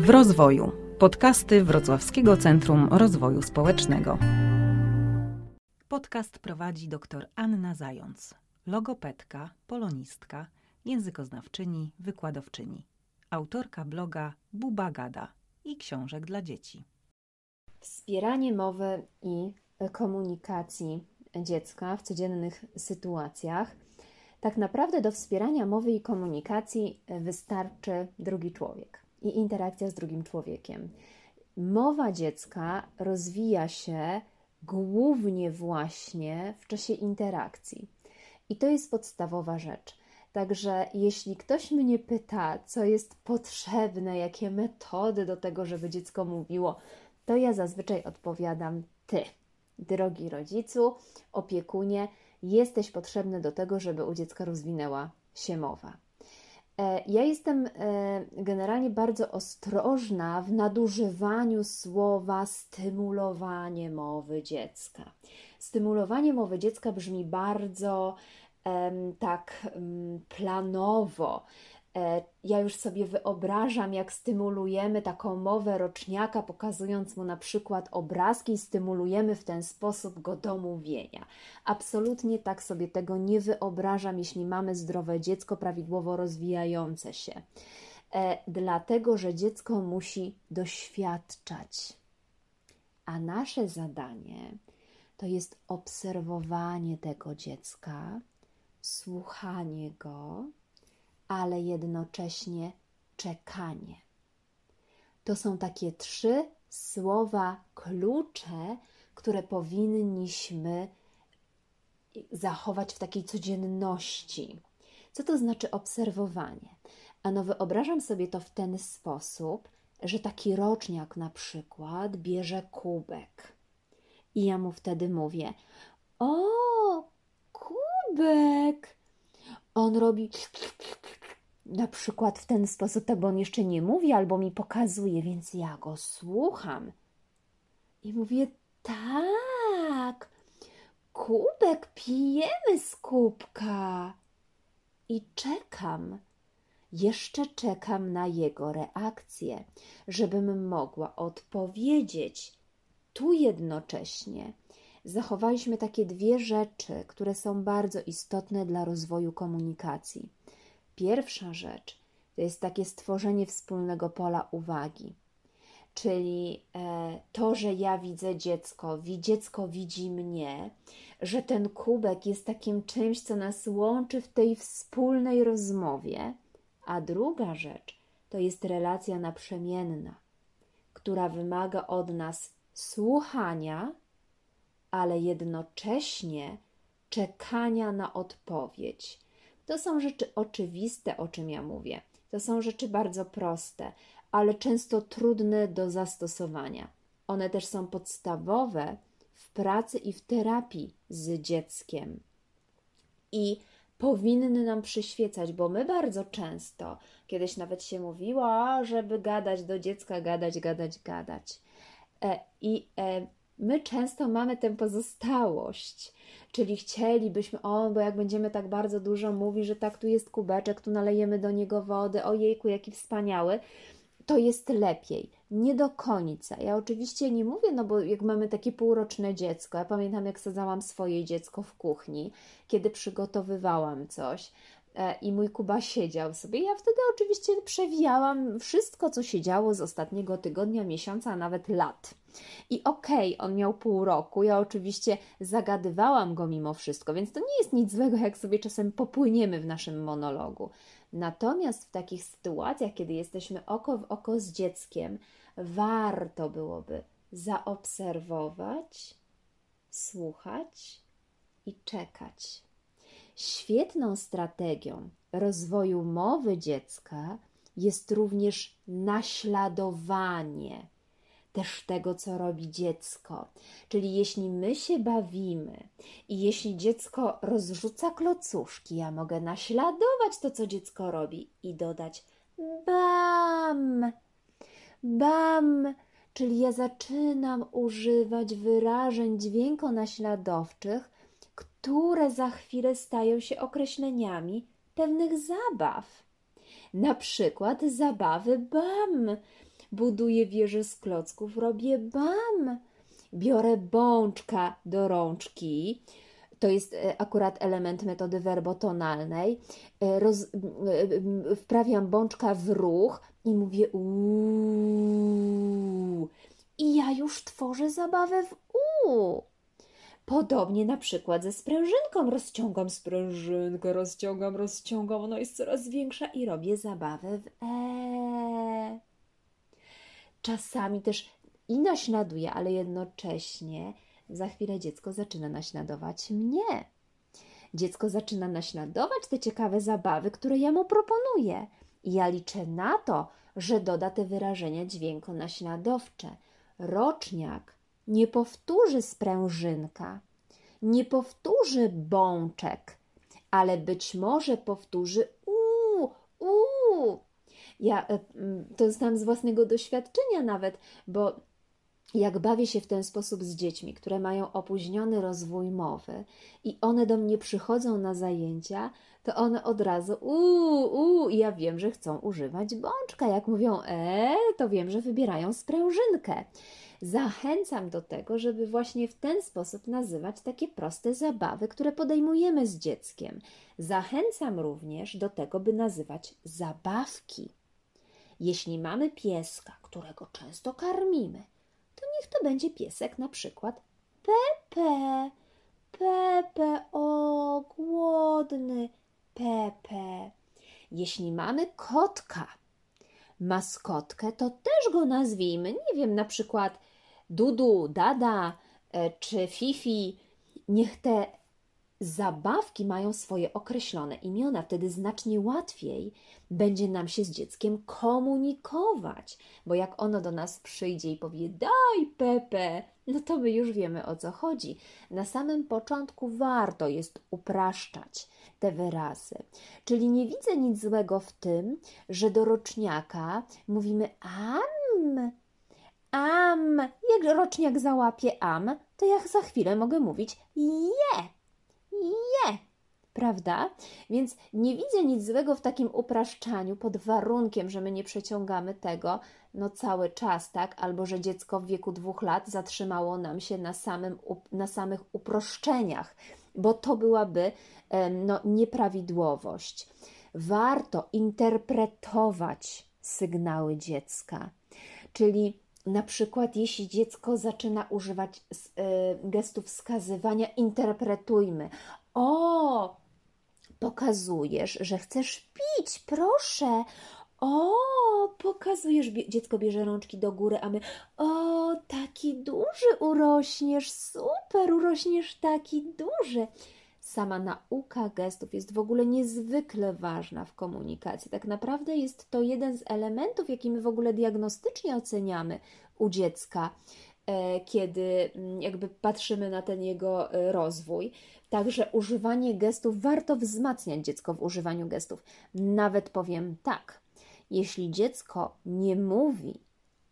W rozwoju. Podcasty Wrocławskiego Centrum Rozwoju Społecznego. Podcast prowadzi dr Anna Zając, logopedka, polonistka, językoznawczyni, wykładowczyni, autorka bloga Buba Gada i książek dla dzieci. Wspieranie mowy i komunikacji dziecka w codziennych sytuacjach. Tak naprawdę do wspierania mowy i komunikacji wystarczy drugi człowiek i interakcja z drugim człowiekiem. Mowa dziecka rozwija się głównie właśnie w czasie interakcji. I to jest podstawowa rzecz. Także jeśli ktoś mnie pyta, co jest potrzebne, jakie metody do tego, żeby dziecko mówiło, to ja zazwyczaj odpowiadam ty, drogi rodzicu, opiekunie, jesteś potrzebny do tego, żeby u dziecka rozwinęła się mowa. E, ja jestem e, generalnie bardzo ostrożna w nadużywaniu słowa stymulowanie mowy dziecka. Stymulowanie mowy dziecka brzmi bardzo tak planowo. E, ja już sobie wyobrażam, jak stymulujemy taką mowę roczniaka, pokazując mu na przykład obrazki, stymulujemy w ten sposób go do mówienia. Absolutnie tak sobie tego nie wyobrażam, jeśli mamy zdrowe dziecko, prawidłowo rozwijające się. E, dlatego, że dziecko musi doświadczać. A nasze zadanie to jest obserwowanie tego dziecka, słuchanie go ale jednocześnie czekanie. To są takie trzy słowa klucze, które powinniśmy zachować w takiej codzienności. Co to znaczy obserwowanie? Ano, wyobrażam sobie to w ten sposób, że taki roczniak na przykład bierze kubek. I ja mu wtedy mówię: O, kubek! On robi na przykład w ten sposób, bo on jeszcze nie mówi albo mi pokazuje, więc ja go słucham. I mówię, tak, kubek, pijemy z kubka. I czekam, jeszcze czekam na jego reakcję, żebym mogła odpowiedzieć. Tu jednocześnie zachowaliśmy takie dwie rzeczy, które są bardzo istotne dla rozwoju komunikacji. Pierwsza rzecz to jest takie stworzenie wspólnego pola uwagi, czyli e, to, że ja widzę dziecko, dziecko widzi mnie, że ten kubek jest takim czymś, co nas łączy w tej wspólnej rozmowie. A druga rzecz to jest relacja naprzemienna, która wymaga od nas słuchania, ale jednocześnie czekania na odpowiedź to są rzeczy oczywiste, o czym ja mówię. To są rzeczy bardzo proste, ale często trudne do zastosowania. One też są podstawowe w pracy i w terapii z dzieckiem. I powinny nam przyświecać, bo my bardzo często, kiedyś nawet się mówiło, żeby gadać do dziecka, gadać, gadać, gadać. E, I e, my często mamy tę pozostałość, czyli chcielibyśmy, o, bo jak będziemy tak bardzo dużo mówić, że tak, tu jest kubeczek, tu nalejemy do niego wody, ojejku, jaki wspaniały, to jest lepiej. Nie do końca. Ja oczywiście nie mówię, no bo jak mamy takie półroczne dziecko, ja pamiętam, jak sadzałam swoje dziecko w kuchni, kiedy przygotowywałam coś, i mój Kuba siedział sobie. Ja wtedy oczywiście przewijałam wszystko, co się działo z ostatniego tygodnia, miesiąca, a nawet lat. I okej, okay, on miał pół roku, ja oczywiście zagadywałam go mimo wszystko, więc to nie jest nic złego, jak sobie czasem popłyniemy w naszym monologu. Natomiast w takich sytuacjach, kiedy jesteśmy oko w oko z dzieckiem, warto byłoby zaobserwować, słuchać i czekać. Świetną strategią rozwoju mowy dziecka jest również naśladowanie też tego, co robi dziecko. Czyli jeśli my się bawimy i jeśli dziecko rozrzuca klocuszki, ja mogę naśladować to, co dziecko robi i dodać bam, bam. Czyli ja zaczynam używać wyrażeń dźwiękonaśladowczych, które za chwilę stają się określeniami pewnych zabaw. Na przykład zabawy BAM, buduję wieżę z klocków, robię bam. Biorę bączka do rączki, to jest e, akurat element metody werbotonalnej. E, roz, e, wprawiam bączka w ruch i mówię uuu. I ja już tworzę zabawę w u. Podobnie na przykład ze sprężynką. Rozciągam sprężynkę, rozciągam, rozciągam, ona jest coraz większa i robię zabawę w e. Czasami też i naśladuję, ale jednocześnie za chwilę dziecko zaczyna naśladować mnie. Dziecko zaczyna naśladować te ciekawe zabawy, które ja mu proponuję. I ja liczę na to, że doda te wyrażenia dźwiękonaśladowcze. Roczniak nie powtórzy sprężynka, nie powtórzy bączek, ale być może powtórzy u, u. Ja e, to znam z własnego doświadczenia nawet, bo jak bawię się w ten sposób z dziećmi, które mają opóźniony rozwój mowy i one do mnie przychodzą na zajęcia, to one od razu uuu, uu, i ja wiem, że chcą używać bączka. Jak mówią e, to wiem, że wybierają sprężynkę. Zachęcam do tego, żeby właśnie w ten sposób nazywać takie proste zabawy, które podejmujemy z dzieckiem. Zachęcam również do tego, by nazywać zabawki. Jeśli mamy pieska, którego często karmimy, to niech to będzie piesek na przykład Pepe. Pepe, o, głodny Pepe. Jeśli mamy kotka, maskotkę, to też go nazwijmy. Nie wiem, na przykład Dudu, Dada e, czy Fifi. Niech te zabawki mają swoje określone imiona, wtedy znacznie łatwiej będzie nam się z dzieckiem komunikować, bo jak ono do nas przyjdzie i powie: Daj, Pepe, no to my już wiemy o co chodzi. Na samym początku warto jest upraszczać te wyrazy. Czyli nie widzę nic złego w tym, że do roczniaka mówimy am, am. Jak roczniak załapie am, to ja za chwilę mogę mówić je je, prawda? Więc nie widzę nic złego w takim upraszczaniu pod warunkiem, że my nie przeciągamy tego no cały czas, tak? Albo że dziecko w wieku dwóch lat zatrzymało nam się na, samym, na samych uproszczeniach, bo to byłaby no, nieprawidłowość. Warto interpretować sygnały dziecka, czyli na przykład, jeśli dziecko zaczyna używać y, gestów wskazywania, interpretujmy. O, pokazujesz, że chcesz pić, proszę. O, pokazujesz, dziecko bierze rączki do góry, a my, o, taki duży urośniesz, super, urośniesz taki duży. Sama nauka gestów jest w ogóle niezwykle ważna w komunikacji. Tak naprawdę jest to jeden z elementów, jaki my w ogóle diagnostycznie oceniamy u dziecka, e, kiedy mm, jakby patrzymy na ten jego e, rozwój. Także używanie gestów, warto wzmacniać dziecko w używaniu gestów. Nawet powiem tak, jeśli dziecko nie mówi,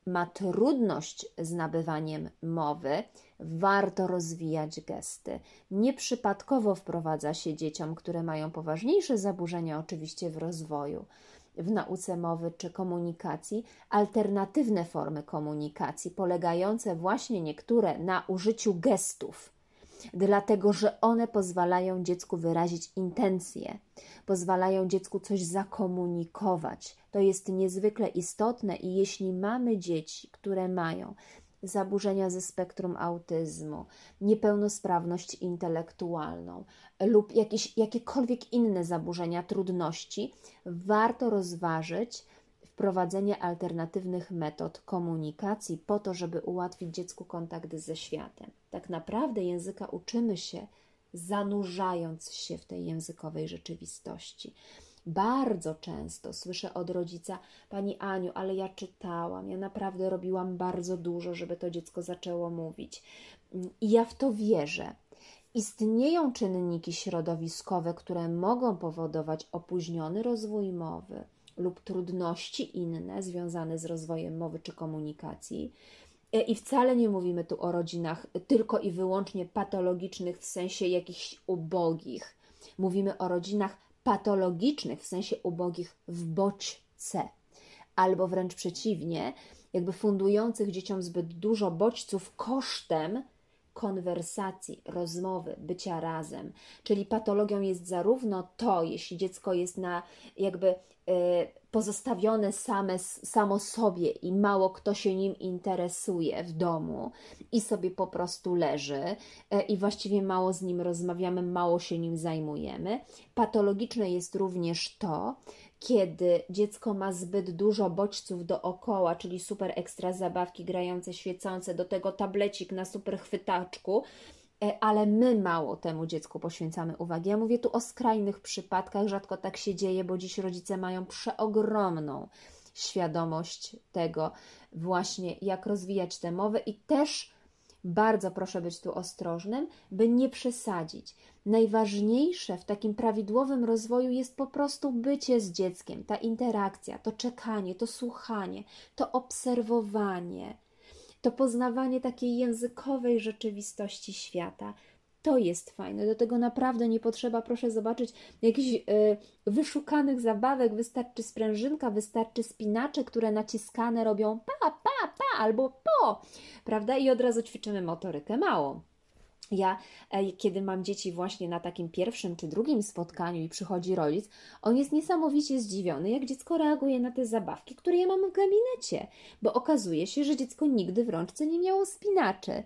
ma trudność z nabywaniem mowy, warto rozwijać gesty. Nieprzypadkowo wprowadza się dzieciom, które mają poważniejsze zaburzenia, oczywiście w rozwoju, w nauce mowy czy komunikacji, alternatywne formy komunikacji, polegające właśnie niektóre na użyciu gestów dlatego że one pozwalają dziecku wyrazić intencje, pozwalają dziecku coś zakomunikować. To jest niezwykle istotne i jeśli mamy dzieci, które mają zaburzenia ze spektrum autyzmu, niepełnosprawność intelektualną lub jakieś, jakiekolwiek inne zaburzenia, trudności, warto rozważyć wprowadzenie alternatywnych metod komunikacji po to, żeby ułatwić dziecku kontakt ze światem. Tak naprawdę języka uczymy się zanurzając się w tej językowej rzeczywistości. Bardzo często słyszę od rodzica: Pani Aniu, ale ja czytałam, ja naprawdę robiłam bardzo dużo, żeby to dziecko zaczęło mówić. I ja w to wierzę. Istnieją czynniki środowiskowe, które mogą powodować opóźniony rozwój mowy lub trudności inne związane z rozwojem mowy czy komunikacji. E, I wcale nie mówimy tu o rodzinach tylko i wyłącznie patologicznych w sensie jakichś ubogich. Mówimy o rodzinach patologicznych w sensie ubogich w bodźce, albo wręcz przeciwnie, jakby fundujących dzieciom zbyt dużo bodźców kosztem konwersacji, rozmowy, bycia razem. Czyli patologią jest zarówno to, jeśli dziecko jest na jakby y, pozostawione same, samo sobie i mało kto się nim interesuje w domu i sobie po prostu leży y, i właściwie mało z nim rozmawiamy, mało się nim zajmujemy. Patologiczne jest również to, kiedy dziecko ma zbyt dużo bodźców dookoła, czyli super ekstra zabawki grające, świecące, do tego tablecik na super chwytaczku, e, ale my mało temu dziecku poświęcamy uwagi. Ja mówię tu o skrajnych przypadkach, rzadko tak się dzieje, bo dziś rodzice mają przeogromną świadomość tego, właśnie jak rozwijać tę mowę i też bardzo proszę być tu ostrożnym, by nie przesadzić. Najważniejsze w takim prawidłowym rozwoju jest po prostu bycie z dzieckiem, ta interakcja, to czekanie, to słuchanie, to obserwowanie, to poznawanie takiej językowej rzeczywistości świata. To jest fajne. Do tego naprawdę nie potrzeba, proszę zobaczyć, jakichś y, wyszukanych zabawek. Wystarczy sprężynka, wystarczy spinacze, które naciskane robią pa, pa, pa albo po, prawda? I od razu ćwiczymy motorykę małą. Ja, e, kiedy mam dzieci właśnie na takim pierwszym czy drugim spotkaniu i przychodzi rodzic, on jest niesamowicie zdziwiony, jak dziecko reaguje na te zabawki, które ja mam w gabinecie, bo okazuje się, że dziecko nigdy w rączce nie miało spinaczy.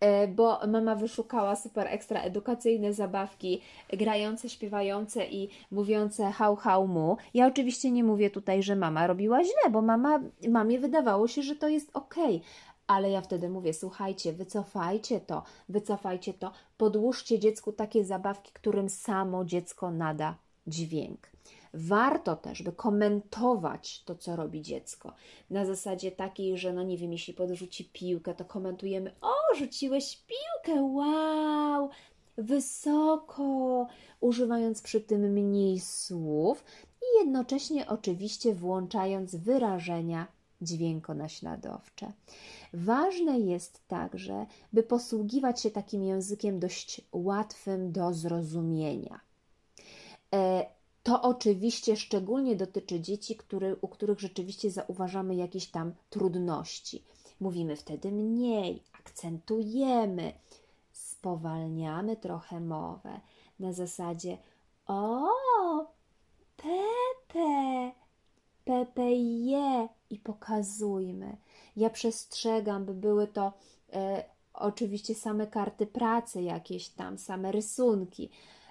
E, bo mama wyszukała super ekstra edukacyjne zabawki, grające, śpiewające i mówiące hał, hał, mu. Ja oczywiście nie mówię tutaj, że mama robiła źle, bo mama, mamie wydawało się, że to jest ok, ale ja wtedy mówię: słuchajcie, wycofajcie to, wycofajcie to, podłóżcie dziecku takie zabawki, którym samo dziecko nada dźwięk. Warto też, by komentować to, co robi dziecko. Na zasadzie takiej, że no nie wiem, jeśli podrzuci piłkę, to komentujemy: O, rzuciłeś piłkę, wow, wysoko, używając przy tym mniej słów i jednocześnie oczywiście włączając wyrażenia dźwiękonaśladowcze. Ważne jest także, by posługiwać się takim językiem dość łatwym do zrozumienia. E, to oczywiście szczególnie dotyczy dzieci, który, u których rzeczywiście zauważamy jakieś tam trudności. Mówimy wtedy mniej, akcentujemy, spowalniamy trochę mowę na zasadzie o, Pepe, Pepe je i pokazujmy. Ja przestrzegam, by były to e, oczywiście same karty pracy, jakieś tam, same rysunki.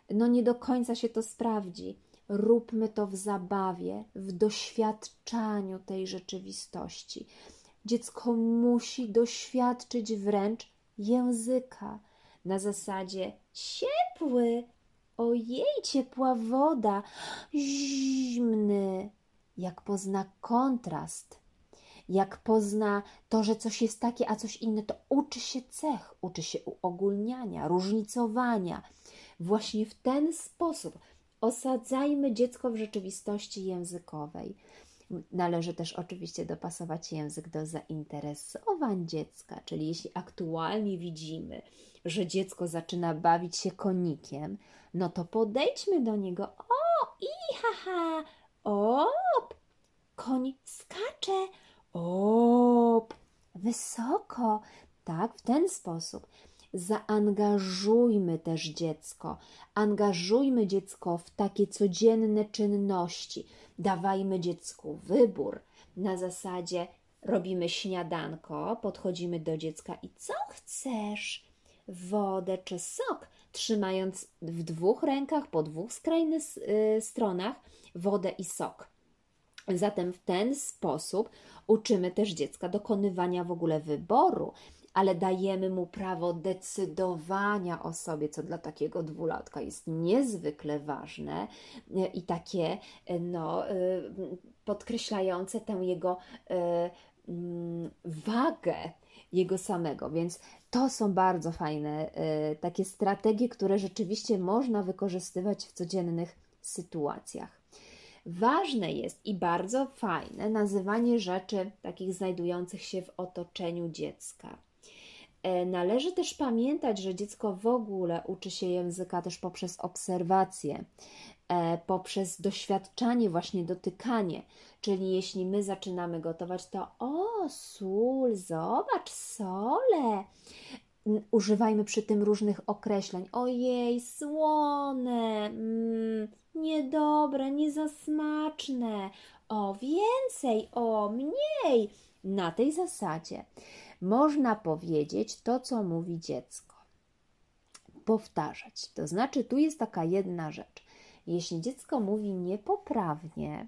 No nie do końca się to sprawdzi. Róbmy to w zabawie, w doświadczaniu tej rzeczywistości. Dziecko musi doświadczyć wręcz języka na zasadzie ciepły, ojej, ciepła woda, zimny. Jak pozna kontrast, jak pozna to, że coś jest takie, a coś inne, to uczy się cech, uczy się uogólniania, różnicowania. Właśnie w ten sposób osadzajmy dziecko w rzeczywistości językowej. Należy też oczywiście dopasować język do zainteresowań dziecka, czyli jeśli aktualnie widzimy, że dziecko zaczyna bawić się konikiem, no to podejdźmy do niego. O, i haha, op, koń skacze, op, wysoko. Tak, w ten sposób. Zaangażujmy też dziecko. Angażujmy dziecko w takie codzienne czynności. Dawajmy dziecku wybór na zasadzie robimy śniadanko, podchodzimy do dziecka i co chcesz? Wodę czy sok? Trzymając w dwóch rękach, po dwóch skrajnych y, stronach wodę i sok. Zatem w ten sposób uczymy też dziecka dokonywania w ogóle wyboru, ale dajemy mu prawo decydowania o sobie, co dla takiego dwulatka jest niezwykle ważne i takie no, y, podkreślające tę jego y, mm, wagę jego samego. Więc to są bardzo fajne y, takie strategie, które rzeczywiście można wykorzystywać w codziennych sytuacjach. Ważne jest i bardzo fajne nazywanie rzeczy takich znajdujących się w otoczeniu dziecka. E, należy też pamiętać, że dziecko w ogóle uczy się języka też poprzez obserwację, poprzez doświadczanie, właśnie dotykanie. Czyli jeśli my zaczynamy gotować, to o, sól, zobacz, sole. Używajmy przy tym różnych określeń. Ojej, słone, mm, niedobre, niezasmaczne. O, więcej, o, mniej. Na tej zasadzie można powiedzieć to, co mówi dziecko. Powtarzać. To znaczy, tu jest taka jedna rzecz. Jeśli dziecko mówi niepoprawnie,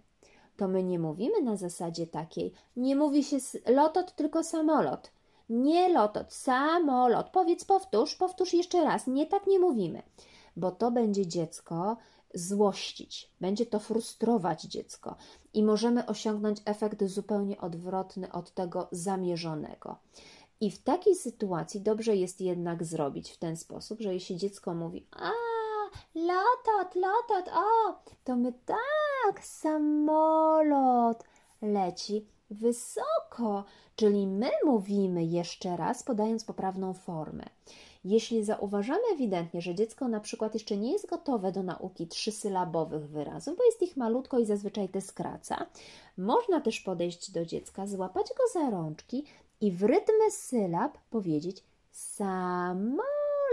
to my nie mówimy na zasadzie takiej, nie mówi się lotot, tylko samolot. Nie lotot, samolot. Powiedz, powtórz, powtórz jeszcze raz. Nie tak nie mówimy, bo to będzie dziecko złościć, będzie to frustrować dziecko i możemy osiągnąć efekt zupełnie odwrotny od tego zamierzonego. I w takiej sytuacji dobrze jest jednak zrobić w ten sposób, że jeśli dziecko mówi: lotot, lotot, o, to my tak, samolot leci wysoko, czyli my mówimy jeszcze raz, podając poprawną formę. Jeśli zauważamy ewidentnie, że dziecko na przykład jeszcze nie jest gotowe do nauki trzysylabowych wyrazów, bo jest ich malutko i zazwyczaj te skraca, można też podejść do dziecka, złapać go za rączki i w rytm sylab powiedzieć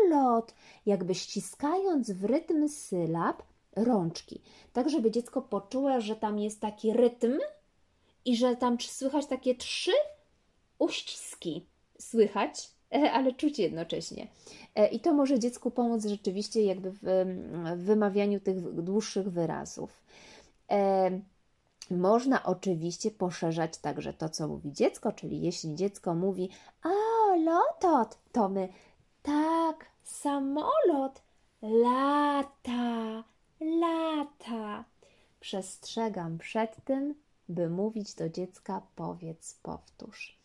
samolot, jakby ściskając w rytm sylab rączki, tak żeby dziecko poczuło, że tam jest taki rytm i że tam słychać takie trzy uściski. Słychać, ale czuć jednocześnie. E, I to może dziecku pomóc rzeczywiście jakby w, wymawianiu tych dłuższych wyrazów. E, można oczywiście poszerzać także to, co mówi dziecko, czyli jeśli dziecko mówi a lotot, to my tak, samolot lata, lata. Przestrzegam przed tym, by mówić do dziecka powiedz, powtórz.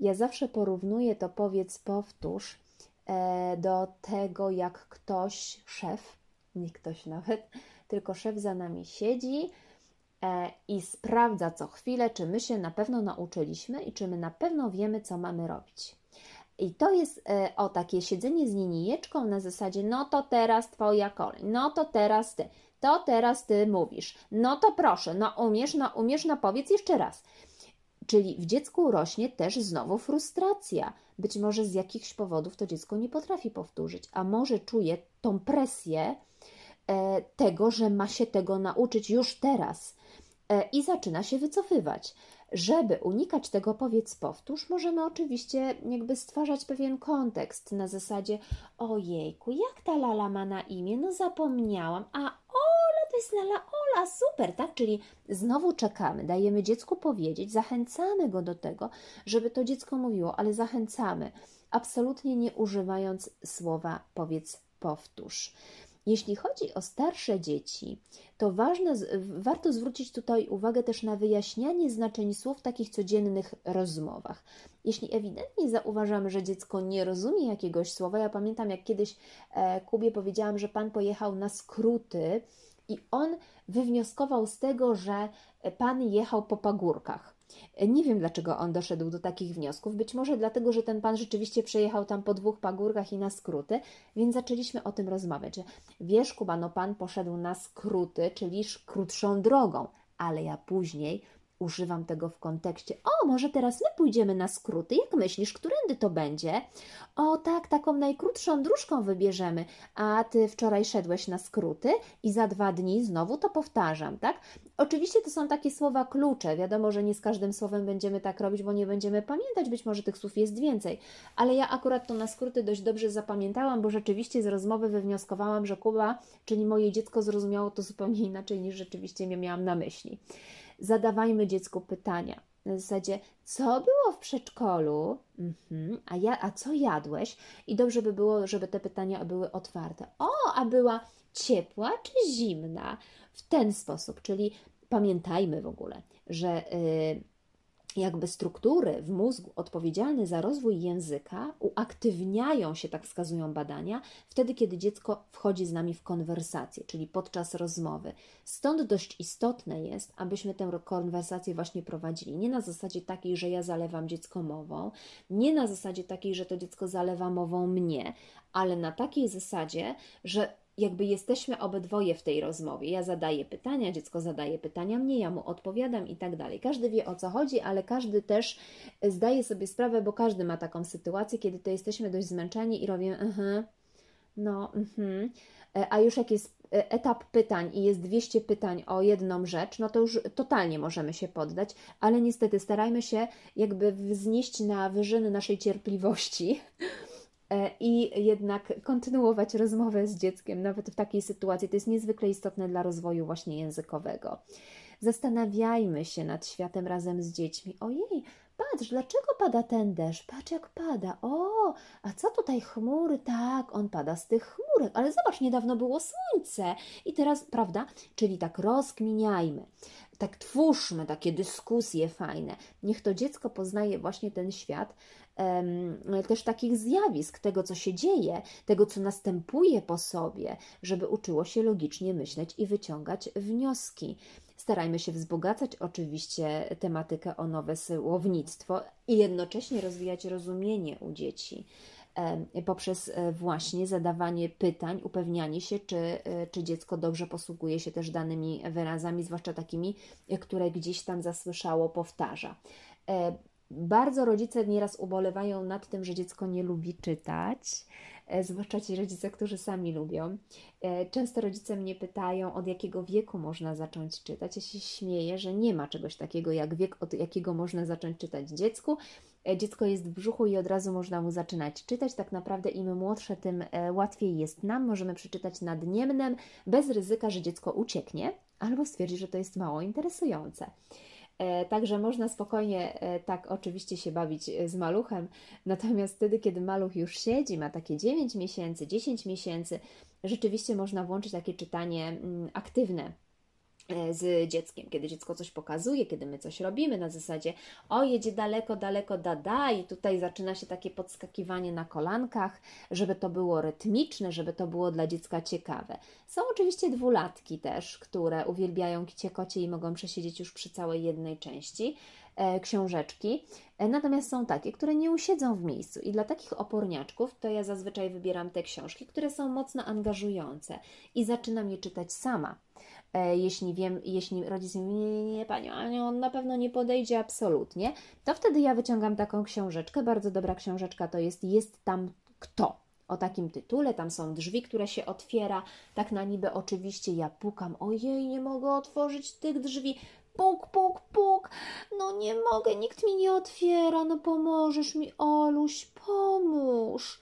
Ja zawsze porównuję to powiedz, powtórz e, do tego, jak ktoś, szef, nie ktoś nawet, tylko szef za nami siedzi e, i sprawdza co chwilę, czy my się na pewno nauczyliśmy i czy my na pewno wiemy, co mamy robić. I to jest e, o takie siedzenie z linijeczką na zasadzie, no to teraz twoja kolej, no to teraz ty, to teraz ty mówisz. No to proszę, no umiesz, no umiesz, no powiedz jeszcze raz. Czyli w dziecku rośnie też znowu frustracja. Być może z jakichś powodów to dziecko nie potrafi powtórzyć, a może czuje tą presję e, tego, że ma się tego nauczyć już teraz e, i zaczyna się wycofywać. Żeby unikać tego powiedz powtórz, możemy oczywiście jakby stwarzać pewien kontekst na zasadzie ojejku, jak ta lala ma na imię? No zapomniałam, a Ola to jest lala Ola, super, tak? Czyli znowu czekamy, dajemy dziecku powiedzieć, zachęcamy go do tego, żeby to dziecko mówiło, ale zachęcamy, absolutnie nie używając słowa powiedz powtórz. Jeśli chodzi o starsze dzieci, to ważne, warto zwrócić tutaj uwagę też na wyjaśnianie znaczeń słów w takich codziennych rozmowach. Jeśli ewidentnie zauważamy, że dziecko nie rozumie jakiegoś słowa, ja pamiętam jak kiedyś e, Kubie powiedziałam, że pan pojechał na skróty i on wywnioskował z tego, że pan jechał po pagórkach. Nie wiem, dlaczego on doszedł do takich wniosków. Być może dlatego, że ten pan rzeczywiście przejechał tam po dwóch pagórkach i na skróty, więc zaczęliśmy o tym rozmawiać. Wiesz, Kuba, no pan poszedł na skróty, czyli krótszą drogą, ale ja później używam tego w kontekście. O, może teraz my pójdziemy na skróty. Jak myślisz, którędy to będzie? O, tak, taką najkrótszą dróżką wybierzemy. A ty wczoraj szedłeś na skróty i za dwa dni znowu to powtarzam, tak? Oczywiście to są takie słowa klucze. Wiadomo, że nie z każdym słowem będziemy tak robić, bo nie będziemy pamiętać. Być może tych słów jest więcej. Ale ja akurat to na skróty dość dobrze zapamiętałam, bo rzeczywiście z rozmowy wywnioskowałam, że Kuba, czyli moje dziecko, zrozumiało to zupełnie inaczej niż rzeczywiście miałam na myśli zadawajmy dziecku pytania. Na zasadzie, co było w przedszkolu, mhm, a, ja, a co jadłeś? I dobrze by było, żeby te pytania były otwarte. O, a była ciepła czy zimna? W ten sposób, czyli pamiętajmy w ogóle, że. Yy, jakby struktury w mózgu odpowiedzialne za rozwój języka uaktywniają się, tak wskazują badania, wtedy, kiedy dziecko wchodzi z nami w konwersację, czyli podczas rozmowy. Stąd dość istotne jest, abyśmy tę konwersację właśnie prowadzili. Nie na zasadzie takiej, że ja zalewam dziecko mową, nie na zasadzie takiej, że to dziecko zalewa mową mnie, ale na takiej zasadzie, że jakby jesteśmy obydwoje w tej rozmowie. Ja zadaję pytania, dziecko zadaje pytania mnie, ja mu odpowiadam i tak dalej. Każdy wie o co chodzi, ale każdy też zdaje sobie sprawę, bo każdy ma taką sytuację, kiedy to jesteśmy dość zmęczeni i robimy, uh no, mhm. A już jak jest etap pytań i jest 200 pytań o jedną rzecz, no to już totalnie możemy się poddać, ale niestety starajmy się jakby wznieść na wyżyny naszej cierpliwości E, i jednak kontynuować rozmowę z dzieckiem, nawet w takiej sytuacji. To jest niezwykle istotne dla rozwoju właśnie językowego. Zastanawiajmy się nad światem razem z dziećmi. Ojej, patrz, dlaczego pada ten deszcz? Patrz, jak pada. O, a co tutaj chmury? Tak, on pada z tych chmurek, ale zobacz, niedawno było słońce i teraz, prawda? Czyli tak rozkminiajmy tak twórzmy takie dyskusje fajne. Niech to dziecko poznaje właśnie ten świat, też takich zjawisk, tego co się dzieje, tego co następuje po sobie, żeby uczyło się logicznie myśleć i wyciągać wnioski. Starajmy się wzbogacać oczywiście tematykę o nowe słownictwo i jednocześnie rozwijać rozumienie u dzieci poprzez e, właśnie zadawanie pytań, upewnianie się, czy, e, czy dziecko dobrze posługuje się też danymi wyrazami, zwłaszcza takimi, e, które gdzieś tam zasłyszało, powtarza. Bardzo rodzice nieraz ubolewają nad tym, że dziecko nie lubi czytać, e, zwłaszcza ci rodzice, którzy sami lubią. E, często rodzice mnie pytają, od jakiego wieku można zacząć czytać. Ja się śmieję, że nie ma czegoś takiego jak wiek, od jakiego można zacząć czytać dziecku. E, dziecko jest w brzuchu i od razu można mu zaczynać czytać. Tak naprawdę im młodsze, tym łatwiej jest nam. Możemy przeczytać nadniemnem, bez ryzyka, że dziecko ucieknie albo stwierdzi, że to jest mało interesujące. E, także można spokojnie e, tak oczywiście się bawić e, z maluchem, natomiast wtedy, kiedy maluch już siedzi, ma takie 9 miesięcy, 10 miesięcy, rzeczywiście można włączyć takie czytanie mm, aktywne z dzieckiem, kiedy dziecko coś pokazuje, kiedy my coś robimy na zasadzie o jedzie daleko, daleko, da i tutaj zaczyna się takie podskakiwanie na kolankach, żeby to było rytmiczne, żeby to było dla dziecka ciekawe. Są oczywiście dwulatki też, które uwielbiają kicie kocie i mogą przesiedzieć już przy całej jednej części e, książeczki, e, natomiast są takie, które nie usiedzą w miejscu. I dla takich oporniaczków to ja zazwyczaj wybieram te książki, które są mocno angażujące i zaczynam je czytać sama. E, jeśli wiem, jeśli rodzic mówi, nie, nie, nie, Pani on na pewno nie podejdzie absolutnie, to wtedy ja wyciągam taką książeczkę, bardzo dobra książeczka to jest Jest tam kto? O takim tytule, tam są drzwi, które się otwiera, tak na niby oczywiście ja pukam, ojej, nie mogę otworzyć tych drzwi, puk, puk, puk, no nie mogę, nikt mi nie otwiera, no pomożesz mi, Oluś, pomóż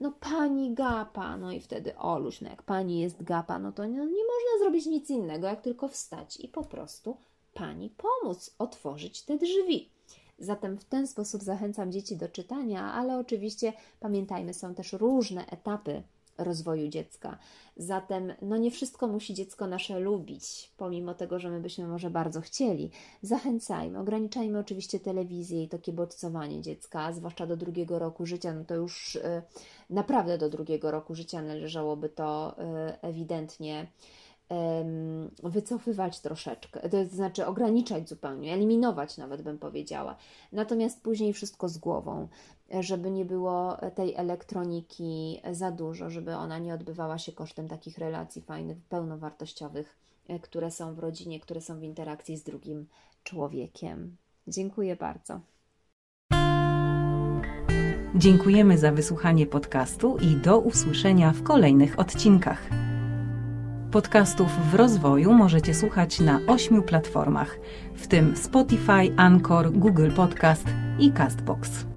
no pani gapa, no i wtedy Oluś, no jak pani jest gapa, no to nie, nie można zrobić nic innego, jak tylko wstać i po prostu pani pomóc otworzyć te drzwi. Zatem w ten sposób zachęcam dzieci do czytania, ale oczywiście pamiętajmy, są też różne etapy rozwoju dziecka. Zatem no nie wszystko musi dziecko nasze lubić, pomimo tego, że my byśmy może bardzo chcieli. Zachęcajmy, ograniczajmy oczywiście telewizję i takie bodźcowanie dziecka, zwłaszcza do drugiego roku życia, no to już y, naprawdę do drugiego roku życia należałoby to y, ewidentnie wycofywać troszeczkę, to znaczy ograniczać zupełnie, eliminować nawet bym powiedziała. Natomiast później wszystko z głową, żeby nie było tej elektroniki za dużo, żeby ona nie odbywała się kosztem takich relacji fajnych, pełnowartościowych, e, które są w rodzinie, które są w interakcji z drugim człowiekiem. Dziękuję bardzo. Dziękujemy za wysłuchanie podcastu i do usłyszenia w kolejnych odcinkach. Podcastów w rozwoju możecie słuchać na ośmiu platformach, w tym Spotify, Anchor, Google Podcast i Castbox.